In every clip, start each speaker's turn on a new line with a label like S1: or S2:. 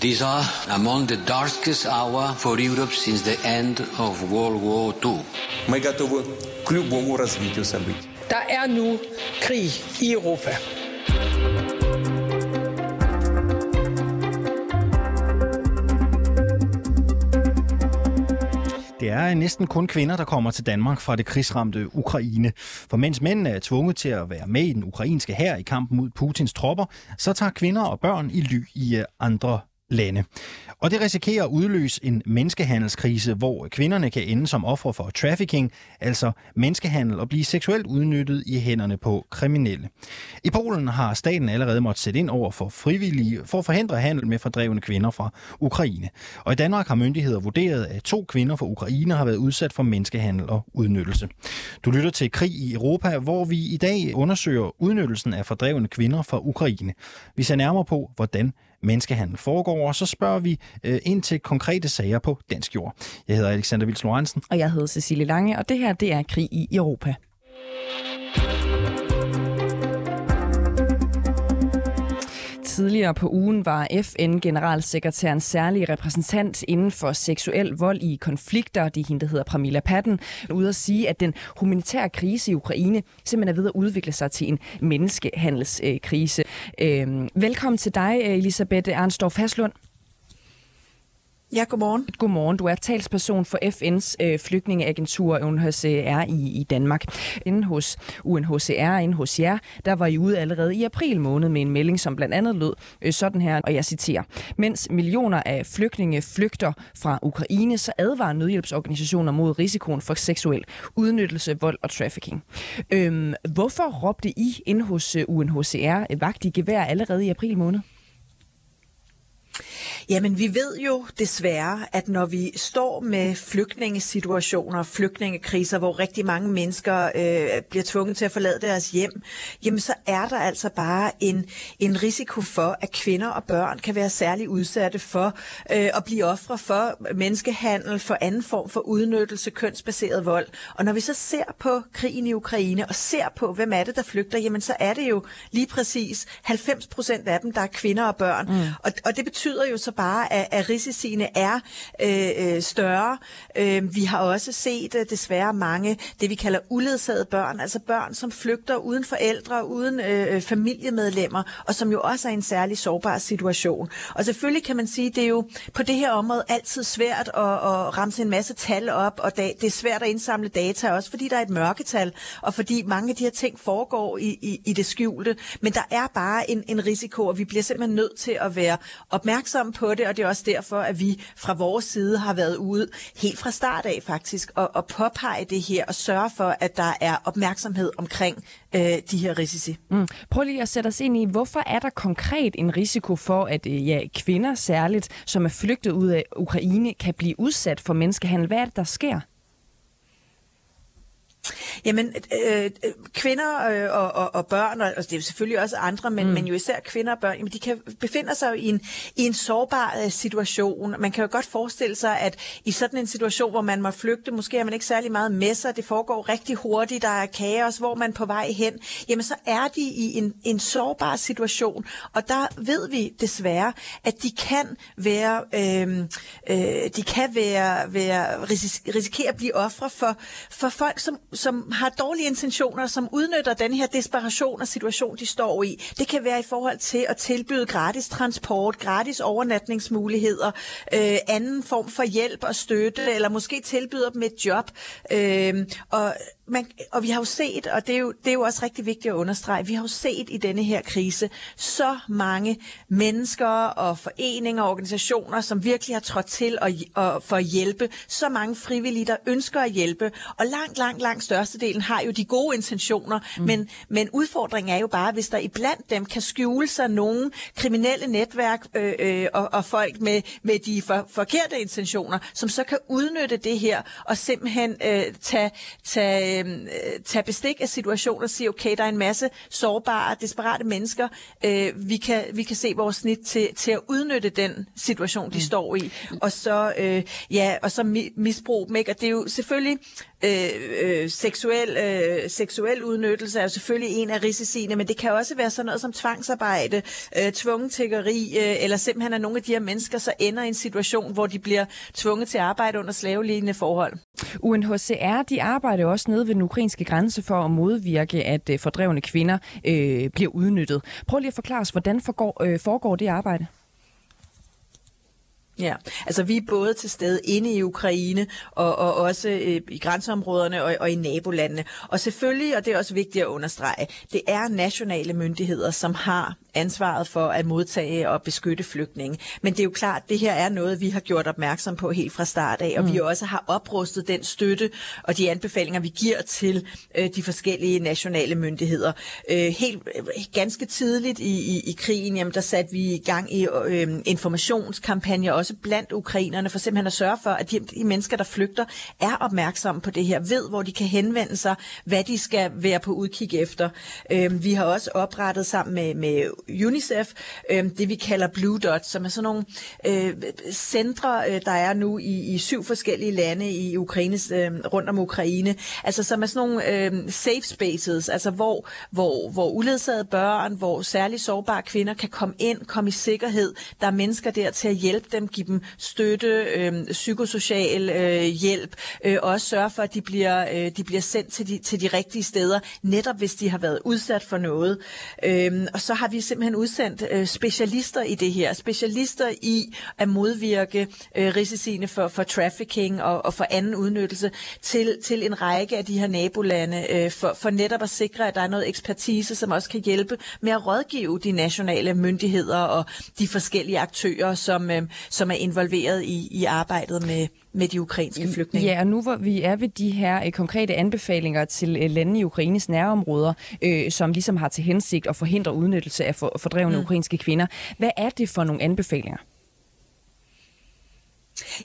S1: These are among the darkest hour for Europe since the end of World War II.
S2: Мы готовы к любому развитию событий.
S3: Der er nu krig i Europa.
S4: Det er næsten kun kvinder, der kommer til Danmark fra det krigsramte Ukraine. For mens mænd er tvunget til at være med i den ukrainske hær i kampen mod Putins tropper, så tager kvinder og børn i ly i øh, andre lande. Og det risikerer at udløse en menneskehandelskrise, hvor kvinderne kan ende som ofre for trafficking, altså menneskehandel, og blive seksuelt udnyttet i hænderne på kriminelle. I Polen har staten allerede måttet sætte ind over for frivillige for at forhindre handel med fordrevne kvinder fra Ukraine. Og i Danmark har myndigheder vurderet, at to kvinder fra Ukraine har været udsat for menneskehandel og udnyttelse. Du lytter til Krig i Europa, hvor vi i dag undersøger udnyttelsen af fordrevne kvinder fra Ukraine. Vi ser nærmere på, hvordan menneskehandel foregår, og så spørger vi øh, ind til konkrete sager på dansk jord. Jeg hedder Alexander Vils Lorentzen.
S5: Og jeg hedder Cecilie Lange, og det her det er Krig i Europa. Tidligere på ugen var FN-generalsekretærens særlige repræsentant inden for seksuel vold i konflikter, det er hende, der hedder Pramila Patten, ude at sige, at den humanitære krise i Ukraine simpelthen er ved at udvikle sig til en menneskehandelskrise. Øhm, velkommen til dig, Elisabeth Arnstorff Haslund.
S6: Ja, godmorgen.
S5: Godmorgen. Du er talsperson for FN's øh, flygtningeagentur UNHCR i, i Danmark. Inden hos UNHCR, inden hos jer, der var I ude allerede i april måned med en melding, som blandt andet lød øh, sådan her, og jeg citerer. Mens millioner af flygtninge flygter fra Ukraine, så advarer nødhjælpsorganisationer mod risikoen for seksuel udnyttelse, vold og trafficking. Øhm, hvorfor råbte I inden hos øh, UNHCR vagt i gevær allerede i april måned?
S6: Jamen, vi ved jo desværre, at når vi står med flygtningesituationer, flygtningekriser, hvor rigtig mange mennesker øh, bliver tvunget til at forlade deres hjem, jamen så er der altså bare en, en risiko for, at kvinder og børn kan være særlig udsatte for øh, at blive ofre for menneskehandel, for anden form for udnyttelse, kønsbaseret vold. Og når vi så ser på krigen i Ukraine og ser på, hvem er det, der flygter, jamen så er det jo lige præcis 90 procent af dem, der er kvinder og børn. Mm. Og, og det betyder jo så bare, at, at risiciene er øh, øh, større. Øh, vi har også set øh, desværre mange, det vi kalder uledsagede børn, altså børn, som flygter uden forældre, uden øh, øh, familiemedlemmer, og som jo også er i en særlig sårbar situation. Og selvfølgelig kan man sige, det er jo på det her område altid svært at, at ramse en masse tal op, og det er svært at indsamle data, også fordi der er et mørketal, og fordi mange af de her ting foregår i, i, i det skjulte. Men der er bare en, en risiko, og vi bliver simpelthen nødt til at være opmærksomme på det, og det er også derfor, at vi fra vores side har været ude helt fra start af faktisk, og, og påpege det her, og sørge for, at der er opmærksomhed omkring øh, de her risici.
S5: Mm. Prøv lige at sætte os ind i, hvorfor er der konkret en risiko for, at øh, ja, kvinder særligt, som er flygtet ud af Ukraine, kan blive udsat for menneskehandel? Hvad er det, der sker?
S6: Jamen, øh, kvinder øh, og, og, og børn, og altså, det er selvfølgelig også andre, men, mm. men jo især kvinder og børn, jamen, de kan befinde sig i en, i en sårbar øh, situation. Man kan jo godt forestille sig, at i sådan en situation, hvor man må flygte, måske har man ikke særlig meget med sig, det foregår rigtig hurtigt, der er kaos, hvor man er på vej hen, jamen så er de i en, en sårbar situation, og der ved vi desværre, at de kan være, øh, øh, de kan være, være risikere at blive ofre for, for folk, som som har dårlige intentioner, som udnytter den her desperation og situation, de står i. Det kan være i forhold til at tilbyde gratis transport, gratis overnatningsmuligheder, øh, anden form for hjælp og støtte, eller måske tilbyder dem et job. Øh, og man, og vi har jo set, og det er jo, det er jo også rigtig vigtigt at understrege, vi har jo set i denne her krise så mange mennesker og foreninger og organisationer, som virkelig har trådt til og, og for at hjælpe. Så mange frivillige, der ønsker at hjælpe. Og langt, langt, langt størstedelen har jo de gode intentioner. Mm. Men, men udfordringen er jo bare, hvis der iblandt dem kan skjule sig nogle kriminelle netværk øh, øh, og, og folk med, med de for, forkerte intentioner, som så kan udnytte det her og simpelthen øh, tage, tage øh, tage bestik af situationen og sige, okay, der er en masse sårbare, desperate mennesker. Øh, vi, kan, vi kan se vores snit til, til at udnytte den situation, de mm. står i. Og så, øh, ja, og så misbrug dem. Ikke? Og det er jo selvfølgelig øh, øh, seksuel, øh, seksuel udnyttelse er selvfølgelig en af risiciene, men det kan også være sådan noget som tvangsarbejde, øh, tvunget øh, eller simpelthen at nogle af de her mennesker så ender i en situation, hvor de bliver tvunget til at arbejde under slavelignende forhold.
S5: UNHCR de arbejder også nede ved den ukrainske grænse for at modvirke, at øh, fordrevne kvinder øh, bliver udnyttet. Prøv lige at forklare os, hvordan foregår, øh, foregår det arbejde?
S6: Ja, altså vi er både til stede inde i Ukraine og, og også øh, i grænseområderne og, og i nabolandene. Og selvfølgelig, og det er også vigtigt at understrege, det er nationale myndigheder, som har ansvaret for at modtage og beskytte flygtninge. Men det er jo klart, at det her er noget, vi har gjort opmærksom på helt fra start af, og mm. vi også har oprustet den støtte og de anbefalinger, vi giver til øh, de forskellige nationale myndigheder. Øh, helt øh, ganske tidligt i, i, i krigen, jamen, der satte vi i gang i øh, informationskampagner også blandt ukrainerne, for simpelthen at sørge for, at de, de mennesker, der flygter, er opmærksomme på det her, ved, hvor de kan henvende sig, hvad de skal være på udkig efter. Øh, vi har også oprettet sammen med, med UNICEF, øh, det vi kalder Blue Dot, som er sådan nogle øh, centre, øh, der er nu i, i syv forskellige lande i Ukraines, øh, rundt om Ukraine, altså som er sådan nogle øh, safe spaces, altså hvor, hvor, hvor uledsagede børn, hvor særligt sårbare kvinder kan komme ind, komme i sikkerhed. Der er mennesker der til at hjælpe dem, give dem støtte, øh, psykosocial øh, hjælp, øh, også sørge for, at de bliver, øh, de bliver sendt til de, til de rigtige steder, netop hvis de har været udsat for noget. Øh, og så har vi simpelthen udsendt øh, specialister i det her, specialister i at modvirke øh, risiciene for, for trafficking og, og for anden udnyttelse til, til en række af de her nabolande, øh, for, for netop at sikre, at der er noget ekspertise, som også kan hjælpe med at rådgive de nationale myndigheder og de forskellige aktører, som, øh, som er involveret i, i arbejdet med, med de ukrainske flygtninge.
S5: Ja, og nu hvor vi er ved de her øh, konkrete anbefalinger til øh, lande i Ukraines nærområder, øh, som ligesom har til hensigt at forhindre udnyttelse af for, fordrevne mm. ukrainske kvinder. Hvad er det for nogle anbefalinger?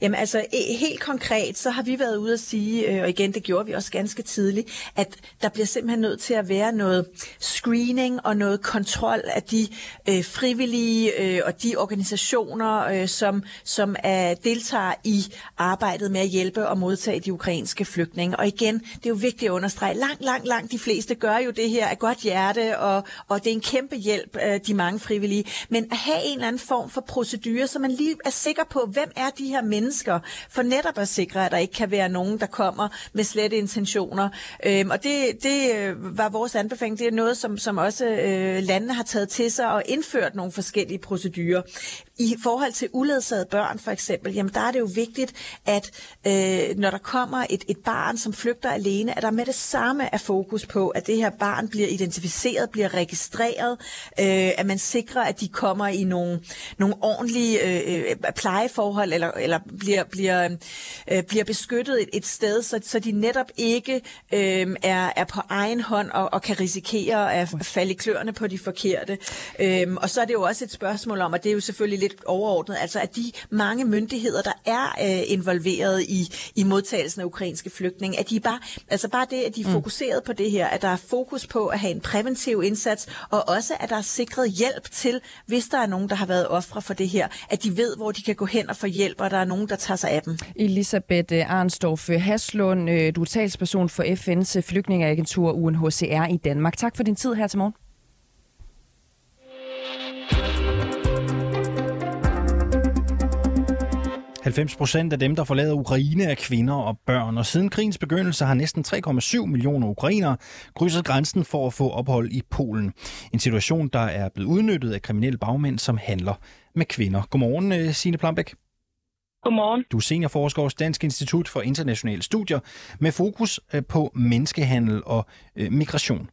S6: Jamen altså e, helt konkret, så har vi været ude at sige, øh, og igen det gjorde vi også ganske tidligt, at der bliver simpelthen nødt til at være noget screening og noget kontrol af de øh, frivillige øh, og de organisationer, øh, som, som er, deltager i arbejdet med at hjælpe og modtage de ukrainske flygtninge. Og igen, det er jo vigtigt at understrege, langt, langt, langt de fleste gør jo det her af godt hjerte, og, og det er en kæmpe hjælp, øh, de mange frivillige. Men at have en eller anden form for procedure, så man lige er sikker på, hvem er de her mennesker, for netop at sikre, at der ikke kan være nogen, der kommer med slette intentioner. Øhm, og det, det øh, var vores anbefaling. Det er noget, som, som også øh, landene har taget til sig og indført nogle forskellige procedurer. I forhold til uledsagede børn for eksempel, jamen der er det jo vigtigt, at øh, når der kommer et, et barn, som flygter alene, at der med det samme er fokus på, at det her barn bliver identificeret, bliver registreret, øh, at man sikrer, at de kommer i nogle, nogle ordentlige øh, øh plejeforhold, eller, eller bliver, bliver, øh, bliver beskyttet et, et sted, så, så de netop ikke øh, er, er på egen hånd og, og kan risikere at falde i kløerne på de forkerte. Øh, og så er det jo også et spørgsmål om, og det er jo selvfølgelig lidt overordnet, altså at de mange myndigheder, der er øh, involveret i, i modtagelsen af ukrainske flygtninge, at de bare, altså bare det, at de er mm. fokuseret på det her, at der er fokus på at have en præventiv indsats, og også at der er sikret hjælp til, hvis der er nogen, der har været ofre for det her, at de ved, hvor de kan gå hen og få hjælp, og der er nogen, der tager sig af dem.
S5: Elisabeth øh, Arnstorff Haslund, øh, du er talsperson for FN's øh, flygtningeagentur UNHCR i Danmark. Tak for din tid her til morgen.
S4: 90 procent af dem, der forlader Ukraine, er kvinder og børn. Og siden krigens begyndelse har næsten 3,7 millioner ukrainere krydset grænsen for at få ophold i Polen. En situation, der er blevet udnyttet af kriminelle bagmænd, som handler med kvinder. Godmorgen, øh, Signe Plambæk.
S7: Godmorgen.
S4: Du er seniorforsker hos Dansk Institut for Internationale Studier med fokus øh, på menneskehandel og øh, migration.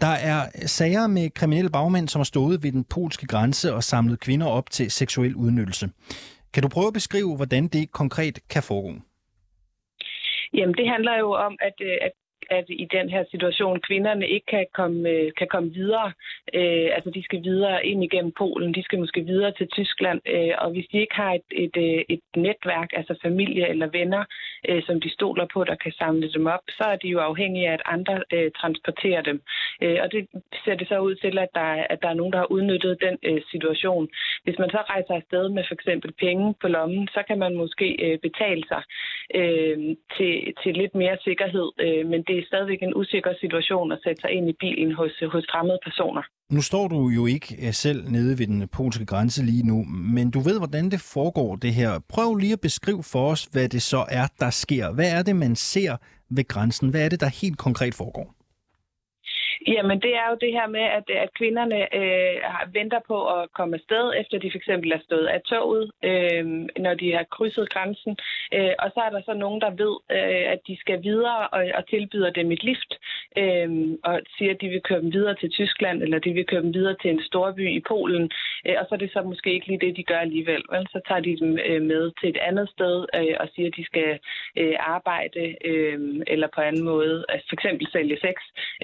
S4: Der er sager med kriminelle bagmænd, som har stået ved den polske grænse og samlet kvinder op til seksuel udnyttelse. Kan du prøve at beskrive, hvordan det konkret kan foregå?
S7: Jamen, det handler jo om, at, øh, at at i den her situation kvinderne ikke kan komme, øh, kan komme videre. Øh, altså de skal videre ind igennem Polen, de skal måske videre til Tyskland, øh, og hvis de ikke har et, et, øh, et netværk, altså familie eller venner, øh, som de stoler på, der kan samle dem op, så er de jo afhængige af, at andre øh, transporterer dem. Øh, og det ser det så ud til, at der, at der er nogen, der har udnyttet den øh, situation. Hvis man så rejser afsted med for eksempel penge på lommen, så kan man måske øh, betale sig øh, til, til lidt mere sikkerhed, øh, men det er stadigvæk en usikker situation at sætte sig ind i bilen hos, hos fremmede personer.
S4: Nu står du jo ikke eh, selv nede ved den polske grænse lige nu, men du ved, hvordan det foregår det her. Prøv lige at beskrive for os, hvad det så er, der sker. Hvad er det, man ser ved grænsen? Hvad er det, der helt konkret foregår?
S7: Jamen, det er jo det her med, at, at kvinderne øh, venter på at komme afsted, efter de fx er stået af toget, øh, når de har krydset grænsen. Øh, og så er der så nogen, der ved, øh, at de skal videre og, og tilbyder dem et lift, øh, og siger, at de vil køre dem videre til Tyskland, eller de vil køre dem videre til en storby i Polen. Øh, og så er det så måske ikke lige det, de gør alligevel. Vel? Så tager de dem øh, med til et andet sted øh, og siger, at de skal øh, arbejde øh, eller på anden måde, altså for eksempel sælge sex.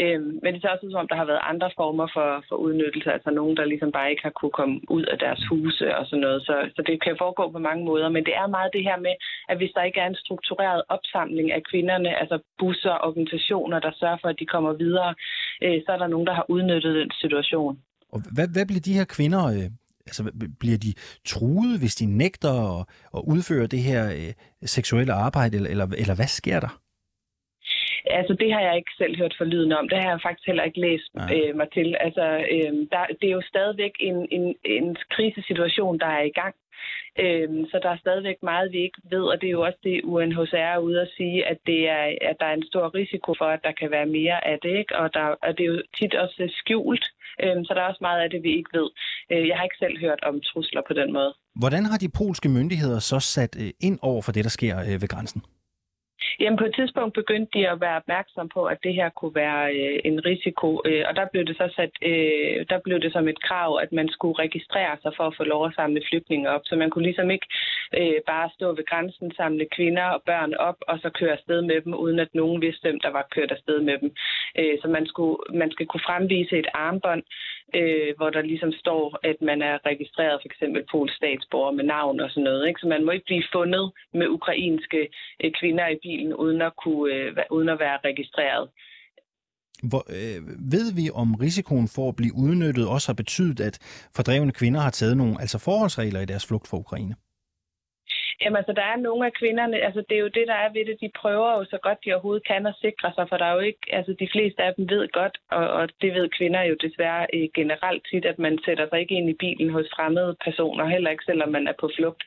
S7: Øh, men det ser også ud som om, der har været andre former for, for udnyttelse, altså nogen, der ligesom bare ikke har kunne komme ud af deres huse og sådan noget. Så, så det kan foregå på mange måder, men det er meget det her med, at hvis der ikke er en struktureret opsamling af kvinderne, altså busser, organisationer, der sørger for, at de kommer videre, øh, så er der nogen, der har udnyttet den situation.
S4: Og hvad, hvad bliver de her kvinder øh, altså, bliver de truet, hvis de nægter at, at udføre det her øh, seksuelle arbejde, eller, eller, eller hvad sker der?
S7: Altså, det har jeg ikke selv hørt for lyden om. Det har jeg faktisk heller ikke læst øh, mig til. Altså, øh, der, det er jo stadigvæk en, en, en krisesituation, der er i gang. Øhm, så der er stadigvæk meget, vi ikke ved, og det er jo også det, UNHCR er ude at sige, at, det er, at der er en stor risiko for, at der kan være mere af det, ikke? Og, der, og det er jo tit også skjult, øhm, så der er også meget af det, vi ikke ved. Øh, jeg har ikke selv hørt om trusler på den måde.
S4: Hvordan har de polske myndigheder så sat øh, ind over for det, der sker øh, ved grænsen?
S7: Jamen på et tidspunkt begyndte de at være opmærksom på, at det her kunne være øh, en risiko, øh, og der blev det så sat, øh, der blev det som et krav, at man skulle registrere sig for at få lov at samle flygtninge op. Så man kunne ligesom ikke øh, bare stå ved grænsen, samle kvinder og børn op, og så køre afsted med dem, uden at nogen vidste, hvem der var kørt afsted med dem. Øh, så man, skulle, man skal kunne fremvise et armbånd, øh, hvor der ligesom står, at man er registreret for eksempel polsk statsborger med navn og sådan noget. Ikke? Så man må ikke blive fundet med ukrainske øh, kvinder i bilen uden at, kunne, øh, uden at være registreret.
S4: Hvor, øh, ved vi, om risikoen for at blive udnyttet også har betydet, at fordrevne kvinder har taget nogle altså forholdsregler i deres flugt fra Ukraine?
S7: Jamen altså, der er nogle af kvinderne, altså det er jo det, der er ved det, de prøver jo så godt de overhovedet kan at sikre sig, for der er jo ikke, altså de fleste af dem ved godt, og, og det ved kvinder jo desværre øh, generelt tit, at man sætter sig ikke ind i bilen hos fremmede personer, heller ikke selvom man er på flugt.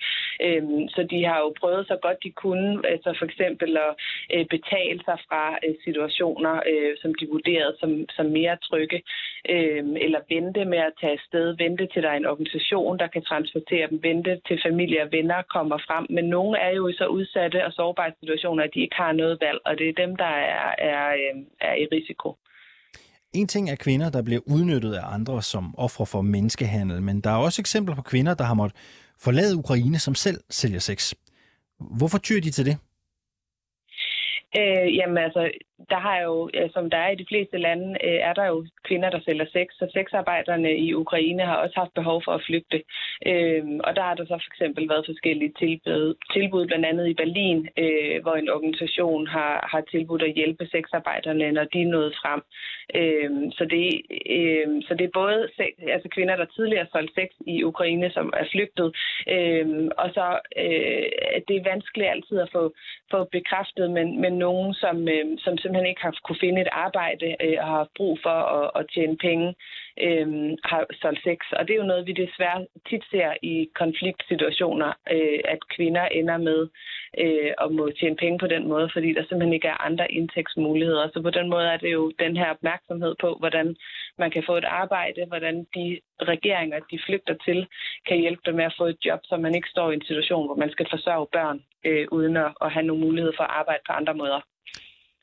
S7: Øhm, så de har jo prøvet så godt de kunne, altså for eksempel at øh, betale sig fra øh, situationer, øh, som de vurderede som, som mere trygge, øh, eller vente med at tage afsted, vente til der er en organisation, der kan transportere dem, vente til familie og venner kommer frem. Men nogle er jo i så udsatte og sårbare situationer, at de ikke har noget valg, og det er dem, der er, er, øh, er i risiko.
S4: En ting er kvinder, der bliver udnyttet af andre som ofre for menneskehandel, men der er også eksempler på kvinder, der har måttet forlade Ukraine, som selv sælger sex. Hvorfor tyr de til det?
S7: Øh, jamen altså, der har jo, øh, som der er i de fleste lande, øh, er der jo kvinder, der sælger sex, så sexarbejderne i Ukraine har også haft behov for at flygte. Øh, og der har der så for eksempel været forskellige tilbud, tilbud blandt andet i Berlin, hvor en organisation har, har tilbudt at hjælpe sexarbejderne, når de er nået frem. Så det, så det er både altså kvinder, der tidligere har solgt sex i Ukraine, som er flygtet, og så det er vanskeligt altid at få, få bekræftet, men, men nogen, som, som simpelthen ikke har kunne finde et arbejde øh, og har brug for at, at tjene penge, øh, har solgt sex. Og det er jo noget, vi desværre tit ser i konfliktsituationer, øh, at kvinder ender med øh, at må tjene penge på den måde, fordi der simpelthen ikke er andre indtægtsmuligheder. Så på den måde er det jo den her opmærksomhed på, hvordan man kan få et arbejde, hvordan de regeringer, de flygter til, kan hjælpe dem med at få et job, så man ikke står i en situation, hvor man skal forsørge børn, øh, uden at, at have nogle muligheder for at arbejde på andre måder.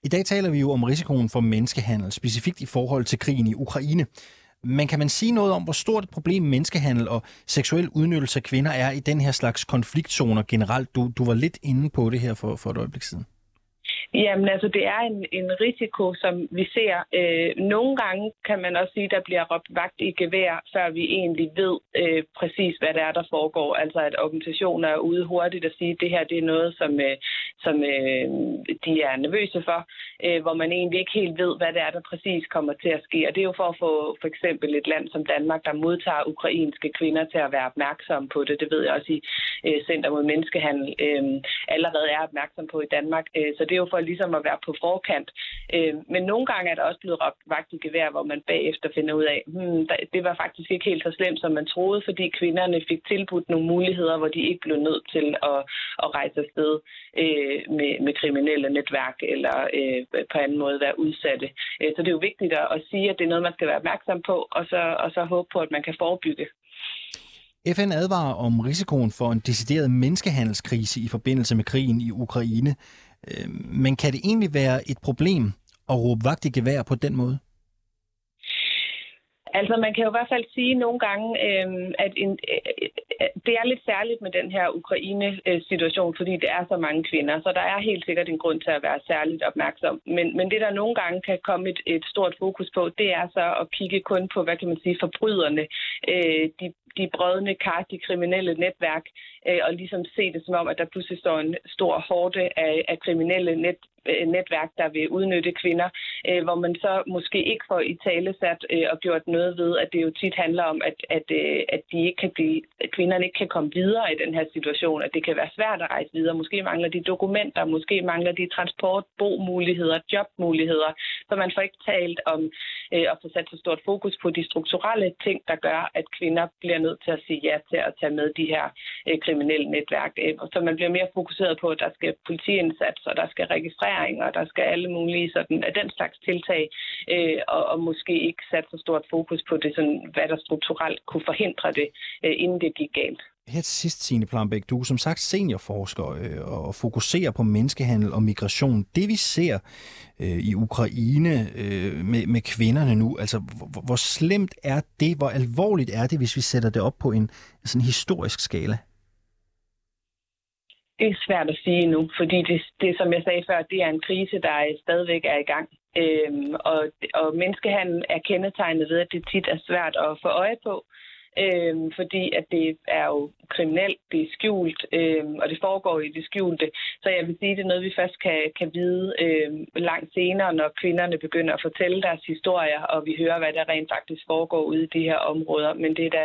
S4: I dag taler vi jo om risikoen for menneskehandel, specifikt i forhold til krigen i Ukraine. Men kan man sige noget om, hvor stort et problem menneskehandel og seksuel udnyttelse af kvinder er i den her slags konfliktzoner generelt? Du, du var lidt inde på det her for, for et øjeblik siden.
S7: Jamen altså, det er en, en risiko, som vi ser. Øh, nogle gange kan man også sige, at der bliver råbt vagt i gevær, før vi egentlig ved øh, præcis, hvad det er, der foregår. Altså at organisationer er ude hurtigt og sige, at det her det er noget, som, øh, som øh, de er nervøse for, øh, hvor man egentlig ikke helt ved, hvad det er, der præcis kommer til at ske. Og det er jo for at få for eksempel et land som Danmark, der modtager ukrainske kvinder til at være opmærksom på det. Det ved jeg også i øh, Center mod Menneskehandel øh, allerede er opmærksom på i Danmark. Øh, så det er jo for ligesom at være på forkant. Øh, men nogle gange er der også blevet råbt vagt i gevær, hvor man bagefter finder ud af, hmm, det var faktisk ikke helt så slemt, som man troede, fordi kvinderne fik tilbudt nogle muligheder, hvor de ikke blev nødt til at, at rejse afsted øh, med, med kriminelle netværk eller øh, på anden måde være udsatte. Øh, så det er jo vigtigt at, at sige, at det er noget, man skal være opmærksom på, og så, og så håbe på, at man kan forebygge.
S4: FN advarer om risikoen for en decideret menneskehandelskrise i forbindelse med krigen i Ukraine. Øh, men kan det egentlig være et problem at råbe vagt i gevær på den måde?
S7: Altså, man kan jo i hvert fald sige nogle gange, øh, at en, øh, øh, det er lidt særligt med den her Ukraine-situation, fordi det er så mange kvinder, så der er helt sikkert en grund til at være særligt opmærksom. Men, men det, der nogle gange kan komme et, et stort fokus på, det er så at kigge kun på, hvad kan man sige, forbryderne, øh, de, de brødne kar, de kriminelle netværk, øh, og ligesom se det som om, at der pludselig står en stor hårde af, af kriminelle net, Øh, netværk, der vil udnytte kvinder, øh, hvor man så måske ikke får i tale sat øh, og gjort noget ved, at det jo tit handler om, at, at, øh, at, de ikke kan blive, at kvinderne ikke kan komme videre i den her situation, at det kan være svært at rejse videre. Måske mangler de dokumenter, måske mangler de transport, bomuligheder, jobmuligheder, så man får ikke talt om øh, at få sat så stort fokus på de strukturelle ting, der gør, at kvinder bliver nødt til at sige ja til at tage med de her øh, kriminelle netværk. Øh, så man bliver mere fokuseret på, at der skal politiindsats, og der skal ernæring, og der skal alle mulige sådan, af den slags tiltag, øh, og, og måske ikke sat så stort fokus på det, sådan, hvad der strukturelt kunne forhindre det, øh, inden det gik galt.
S4: Her til sidst, Signe Plambæk, du er som sagt seniorforsker øh, og fokuserer på menneskehandel og migration. Det vi ser øh, i Ukraine øh, med, med kvinderne nu, altså hvor, hvor slemt er det, hvor alvorligt er det, hvis vi sætter det op på en sådan historisk skala?
S7: Det er svært at sige nu, fordi det, det som jeg sagde før, det er en krise, der stadigvæk er i gang. Øhm, og, og menneskehandel er kendetegnet ved, at det tit er svært at få øje på øh, fordi at det er jo kriminelt, det er skjult, øh, og det foregår i det skjulte. Så jeg vil sige, at det er noget, vi først kan, kan vide øh, langt senere, når kvinderne begynder at fortælle deres historier, og vi hører, hvad der rent faktisk foregår ude i de her områder. Men det er da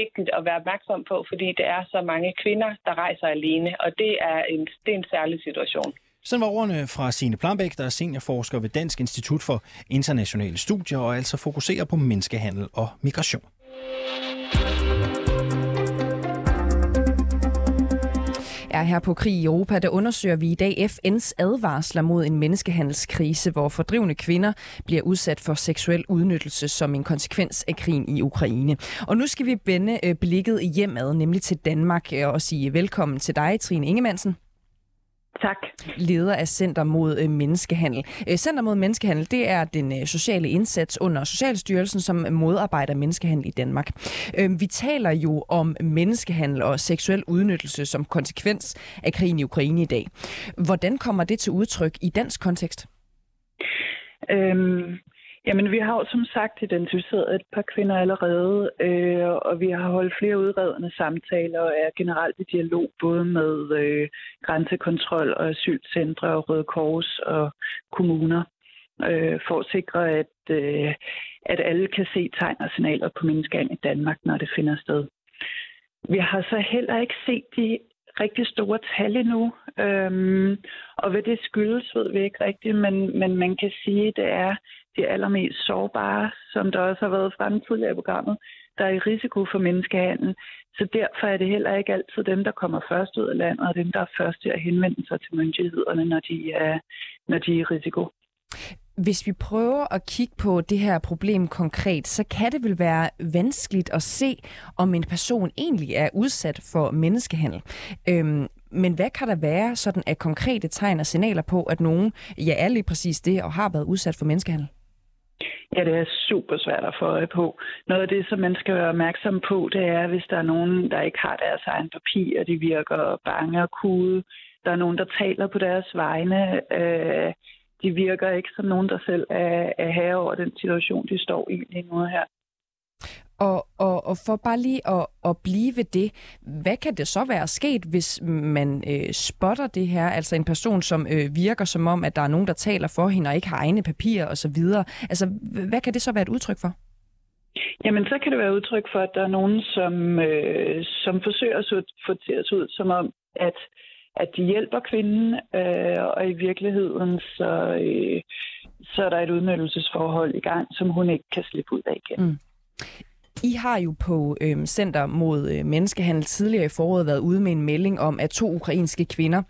S7: vigtigt at være opmærksom på, fordi det er så mange kvinder, der rejser alene, og det er en, det er en særlig situation.
S4: Sådan var ordene fra Signe Plambæk, der er seniorforsker ved Dansk Institut for Internationale Studier og altså fokuserer på menneskehandel og migration
S5: er her på Krig i Europa, der undersøger vi i dag FN's advarsler mod en menneskehandelskrise, hvor fordrivne kvinder bliver udsat for seksuel udnyttelse som en konsekvens af krigen i Ukraine. Og nu skal vi vende øh, blikket hjemad, nemlig til Danmark, øh, og sige velkommen til dig, Trine Ingemannsen.
S7: Tak.
S5: Leder af Center mod øh, Menneskehandel. Øh, Center mod Menneskehandel, det er den øh, sociale indsats under Socialstyrelsen, som modarbejder menneskehandel i Danmark. Vi taler jo om menneskehandel og seksuel udnyttelse som konsekvens af krigen i Ukraine i dag. Hvordan kommer det til udtryk i dansk kontekst?
S8: Øhm, Jamen, vi har jo som sagt identificeret et par kvinder allerede, øh, og vi har holdt flere udredende samtaler og er generelt i dialog både med øh, grænsekontrol og asylcentre og Røde Kors og kommuner øh, for at sikre, at, øh, at alle kan se tegn og signaler på menneskehandel i Danmark, når det finder sted. Vi har så heller ikke set de rigtig store tal endnu, øhm, og hvad det skyldes, ved vi ikke rigtigt, men, men man kan sige, at det er de allermest sårbare, som der også har været fremme tidligere i programmet, der er i risiko for menneskehandel. Så derfor er det heller ikke altid dem, der kommer først ud af landet, og dem, der er først til at henvende sig til myndighederne, når de er, når de er i risiko.
S5: Hvis vi prøver at kigge på det her problem konkret, så kan det vel være vanskeligt at se, om en person egentlig er udsat for menneskehandel. Øhm, men hvad kan der være sådan af konkrete tegn og signaler på, at nogen ja, er lige præcis det og har været udsat for menneskehandel?
S8: Ja, det er super svært at få øje på. Noget af det, som man skal være opmærksom på, det er, hvis der er nogen, der ikke har deres egen papir, de virker bange og kude, der er nogen, der taler på deres vegne. Øh, de virker ikke som nogen, der selv er, er herre over den situation, de står i lige nu her.
S5: Og, og, og for bare lige at, at blive ved det, hvad kan det så være sket, hvis man øh, spotter det her? Altså en person, som øh, virker som om, at der er nogen, der taler for hende og ikke har egne papirer osv. Altså, hvad kan det så være et udtryk for?
S8: Jamen, så kan det være udtryk for, at der er nogen, som, øh, som forsøger at få til at se ud, som om, at, at de hjælper kvinden, øh, og i virkeligheden, så, øh, så er der et udnyttelsesforhold i gang, som hun ikke kan slippe ud af igen. Mm.
S5: I har jo på øh, Center mod øh, Menneskehandel tidligere i foråret været ude med en melding om, at to ukrainske kvinder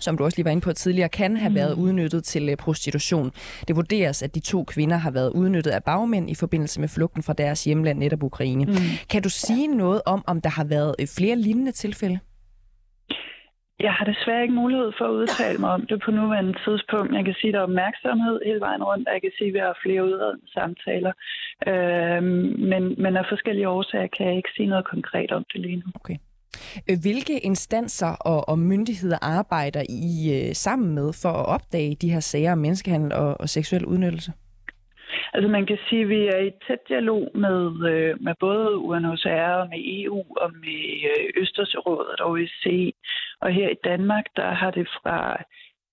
S5: som du også lige var inde på tidligere, kan have mm. været udnyttet til øh, prostitution. Det vurderes, at de to kvinder har været udnyttet af bagmænd i forbindelse med flugten fra deres hjemland, netop Ukraine. Mm. Kan du sige noget om, om der har været øh, flere lignende tilfælde?
S8: Jeg har desværre ikke mulighed for at udtale mig om det på nuværende tidspunkt. Jeg kan sige, at der er opmærksomhed hele vejen rundt, og jeg kan sige, at vi har flere udredende samtaler. Øh, men, men af forskellige årsager kan jeg ikke sige noget konkret om det lige nu.
S5: Okay. Øh, hvilke instanser og, og myndigheder arbejder I øh, sammen med for at opdage de her sager om menneskehandel og, og seksuel udnyttelse?
S8: Altså man kan sige, at vi er i tæt dialog med, øh, med både UNHCR og med EU og med øh, Østersrådet og OSCE. Og her i Danmark, der har det fra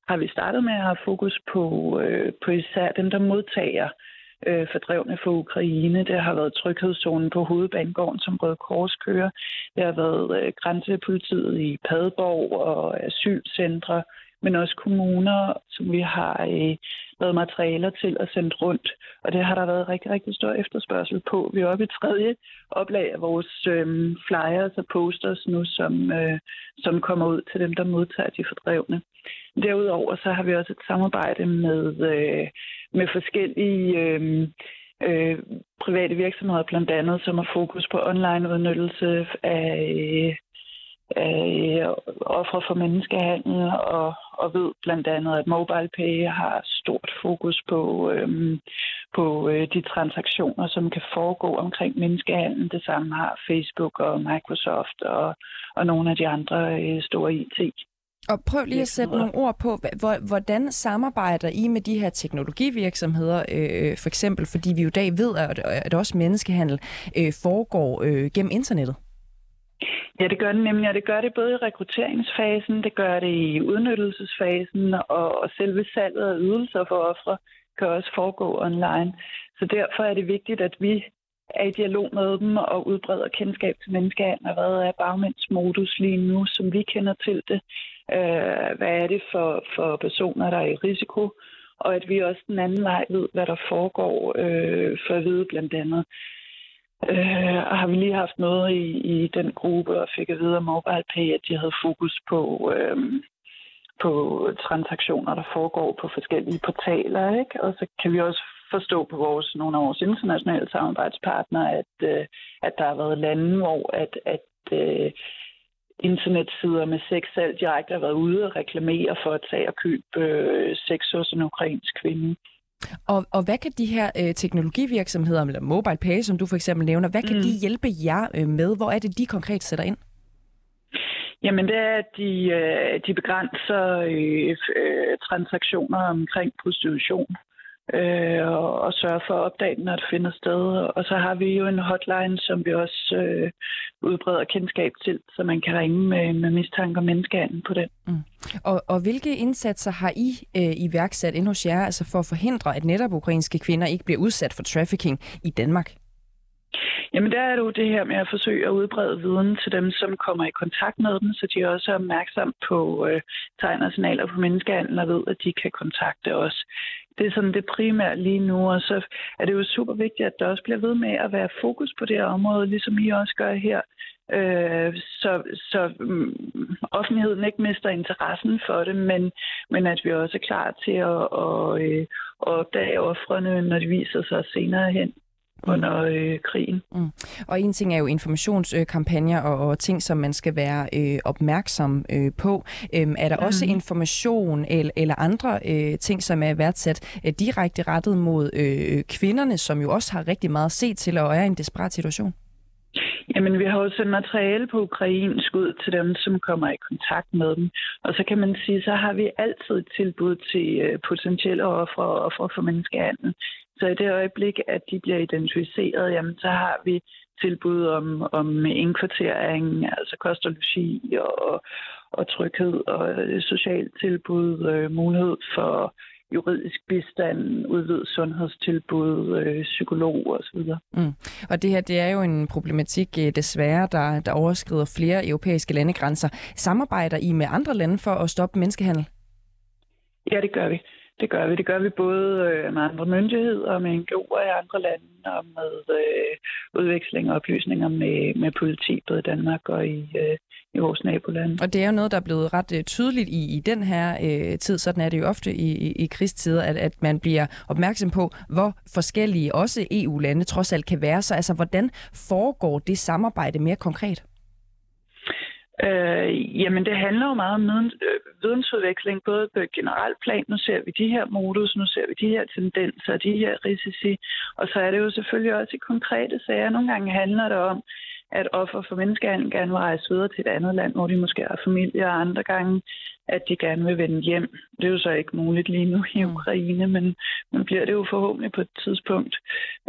S8: har vi startet med at have fokus på, øh, på især dem, der modtager øh, øh, fordrevne fra Ukraine. Det har været tryghedszonen på hovedbanegården, som Røde Kors kører. Det har været øh, grænsepolitiet i Padborg og asylcentre, men også kommuner, som vi har øh, lavet materialer til at sende rundt. Og det har der været rigtig, rigtig stor efterspørgsel på. Vi er oppe i tredje oplag af vores øh, flyers og posters nu, som, øh, som kommer ud til dem, der modtager de fordrevne. Derudover så har vi også et samarbejde med, øh, med forskellige øh, øh, private virksomheder, blandt andet, som har fokus på online udnyttelse af øh, af ofre for menneskehandel, og, og ved blandt andet, at MobilePay har stort fokus på, øh, på øh, de transaktioner, som kan foregå omkring menneskehandel. Det samme har Facebook og Microsoft og, og nogle af de andre øh, store IT.
S5: Og prøv lige at sætte nogle ord på, hvordan samarbejder I med de her teknologivirksomheder, øh, for eksempel, fordi vi jo i dag ved, at også menneskehandel øh, foregår øh, gennem internettet?
S8: Ja, det gør det nemlig, og det gør det både i rekrutteringsfasen, det gør det i udnyttelsesfasen, og, og selve salget af ydelser for ofre kan også foregå online. Så derfor er det vigtigt, at vi er i dialog med dem og udbreder kendskab til menneskehandel, og hvad er bagmænds modus lige nu, som vi kender til det. Øh, hvad er det for, for personer, der er i risiko, og at vi også den anden vej ved, hvad der foregår, øh, for at vide blandt andet, Øh, og har vi lige haft noget i, i den gruppe og fik at vide om MobilePay, at de havde fokus på, øh, på transaktioner, der foregår på forskellige portaler. Ikke? Og så kan vi også forstå på vores, nogle af vores internationale samarbejdspartnere, at, øh, at der har været lande, hvor at, at øh, internetsider med sexsalg direkte har været ude og reklamere for at tage og købe øh, sex hos en ukrainsk kvinde.
S5: Og, og hvad kan de her øh, teknologivirksomheder, eller mobile pay, som du for eksempel nævner, hvad kan mm. de hjælpe jer øh, med? Hvor er det, de konkret sætter ind?
S8: Jamen det er, at de, øh, de begrænser øh, øh, transaktioner omkring prostitution øh, og, og sørge for at opdage den, når det finder sted. Og så har vi jo en hotline, som vi også øh, udbreder kendskab til, så man kan ringe med, med mistanke om menneskehandel på den. Mm.
S5: Og, og hvilke indsatser har I øh, iværksat endnu hos jer, altså for at forhindre, at netop ukrainske kvinder ikke bliver udsat for trafficking i Danmark?
S8: Jamen der er det jo det her med at forsøge at udbrede viden til dem, som kommer i kontakt med dem, så de også er opmærksom på øh, tegn og signaler på menneskehandel og ved, at de kan kontakte os. Det er sådan det primære lige nu, og så er det jo super vigtigt, at der også bliver ved med at være fokus på det her område, ligesom I også gør her. Øh, så så um, offentligheden ikke mister interessen for det, men, men at vi også er klar til at, at, at, at opdage offrene, når de viser sig senere hen under øh, krigen. Mm.
S5: Og en ting er jo informationskampagner og, og ting, som man skal være øh, opmærksom øh, på. Øhm, er der mm. også information eller, eller andre øh, ting, som er værdsat øh, direkte rettet mod øh, kvinderne, som jo også har rigtig meget at se til og er i en desperat situation?
S8: Jamen, vi har jo sendt materiale på ukrainsk ud til dem, som kommer i kontakt med dem. Og så kan man sige, så har vi altid et tilbud til øh, potentielle ofre og ofre for menneskehandel. Så i det øjeblik, at de bliver identificeret, jamen, så har vi tilbud om, om indkvartering, altså kost og logi og, og tryghed og socialt tilbud, øh, mulighed for juridisk bistand, udvidet sundhedstilbud, øh, psykolog osv.
S5: Mm. Og det her, det er jo en problematik øh, desværre, der, der overskrider flere europæiske landegrænser. Samarbejder I med andre lande for at stoppe menneskehandel?
S8: Ja, det gør vi. Det gør vi. Det gør vi både øh, med andre myndigheder, med NGO'er i andre lande og med øh, udveksling og oplysninger med, med politi både i Danmark og i, øh, i vores nabolande.
S5: Og det er jo noget, der er blevet ret øh, tydeligt i, i den her øh, tid. Sådan er det jo ofte i, i, i krigstider, at, at man bliver opmærksom på, hvor forskellige også EU-lande trods alt kan være. Så altså, hvordan foregår det samarbejde mere konkret?
S8: Øh, jamen, det handler jo meget om viden, øh, vidensudveksling, både på generelt plan. Nu ser vi de her modus, nu ser vi de her tendenser, de her risici. Og så er det jo selvfølgelig også i konkrete sager. Nogle gange handler det om, at offer for menneskehandel gerne vil rejse videre til et andet land, hvor de måske har familie, og andre gange, at de gerne vil vende hjem. Det er jo så ikke muligt lige nu i mm. Ukraine, men, men bliver det jo forhåbentlig på et tidspunkt.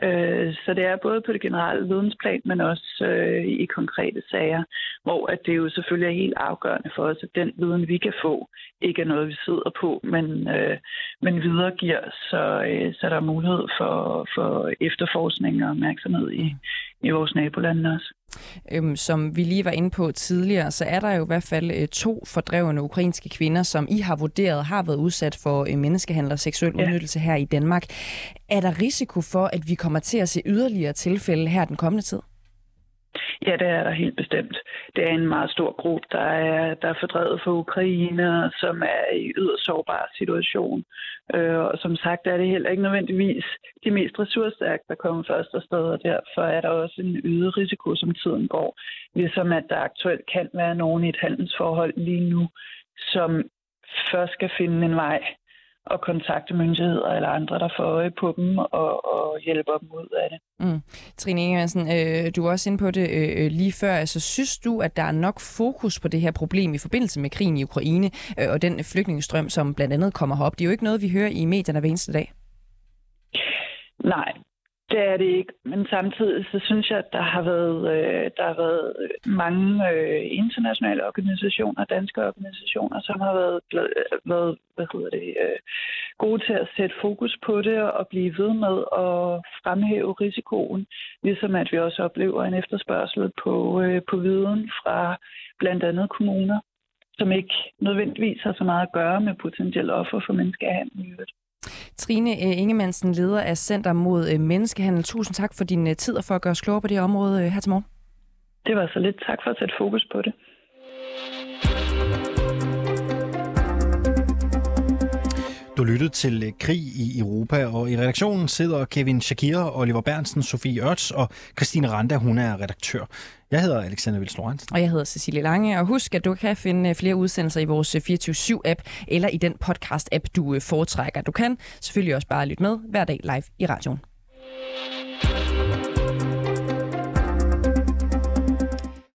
S8: Øh, så det er både på det generelle vidensplan, men også øh, i konkrete sager, hvor at det jo selvfølgelig er helt afgørende for os, at den viden, vi kan få, ikke er noget, vi sidder på, men, øh, men videregiver, så, øh, så der er mulighed for, for efterforskning og opmærksomhed i, i vores nabolande også.
S5: Øhm, som vi lige var inde på tidligere, så er der jo i hvert fald øh, to fordrevne ukrainske kvinder, som I har vurderet har været udsat for øh, menneskehandel og seksuel ja. udnyttelse her i Danmark. Er der risiko for, at vi kommer til at se yderligere tilfælde her den kommende tid?
S8: Ja, det er der helt bestemt. Det er en meget stor gruppe, der er, der er fordrevet fra Ukraine, som er i yderst sårbar situation. Øh, og som sagt er det heller ikke nødvendigvis de mest ressourcestærke, der kommer først afsted, og derfor er der også en øget risiko, som tiden går. Ligesom at der aktuelt kan være nogen i et handelsforhold lige nu, som først skal finde en vej og kontakte myndigheder eller andre, der får øje på dem og, og hjælper dem ud af det.
S5: Mm. Trine Ingemansen, øh, du var også inde på det øh, øh, lige før. Altså, synes du, at der er nok fokus på det her problem i forbindelse med krigen i Ukraine øh, og den flygtningestrøm, som blandt andet kommer herop? Det er jo ikke noget, vi hører i medierne hver eneste dag.
S8: Nej, det er det ikke, men samtidig så synes jeg, at der har været, øh, der har været mange øh, internationale organisationer, danske organisationer, som har været, øh, været hvad hedder det, øh, gode til at sætte fokus på det og blive ved med at fremhæve risikoen, ligesom at vi også oplever en efterspørgsel på, øh, på viden fra blandt andet kommuner, som ikke nødvendigvis har så meget at gøre med potentielle offer for menneskehandel.
S5: Trine øh, Ingemannsen, leder af Center mod øh, Menneskehandel. Tusind tak for din øh, tid og for at gøre os klogere på det område her til morgen.
S8: Det var så lidt. Tak for at sætte fokus på det.
S4: Du lyttede til øh, Krig i Europa, og i redaktionen sidder Kevin Shakir, Oliver Bernsen, Sofie Ørts og Christine Randa, hun er redaktør. Jeg hedder Alexander Vils
S5: Og jeg hedder Cecilie Lange, og husk, at du kan finde øh, flere udsendelser i vores øh, 24-7-app, eller i den podcast-app, du foretrækker. Du kan selvfølgelig også bare lytte med hver dag live i radioen.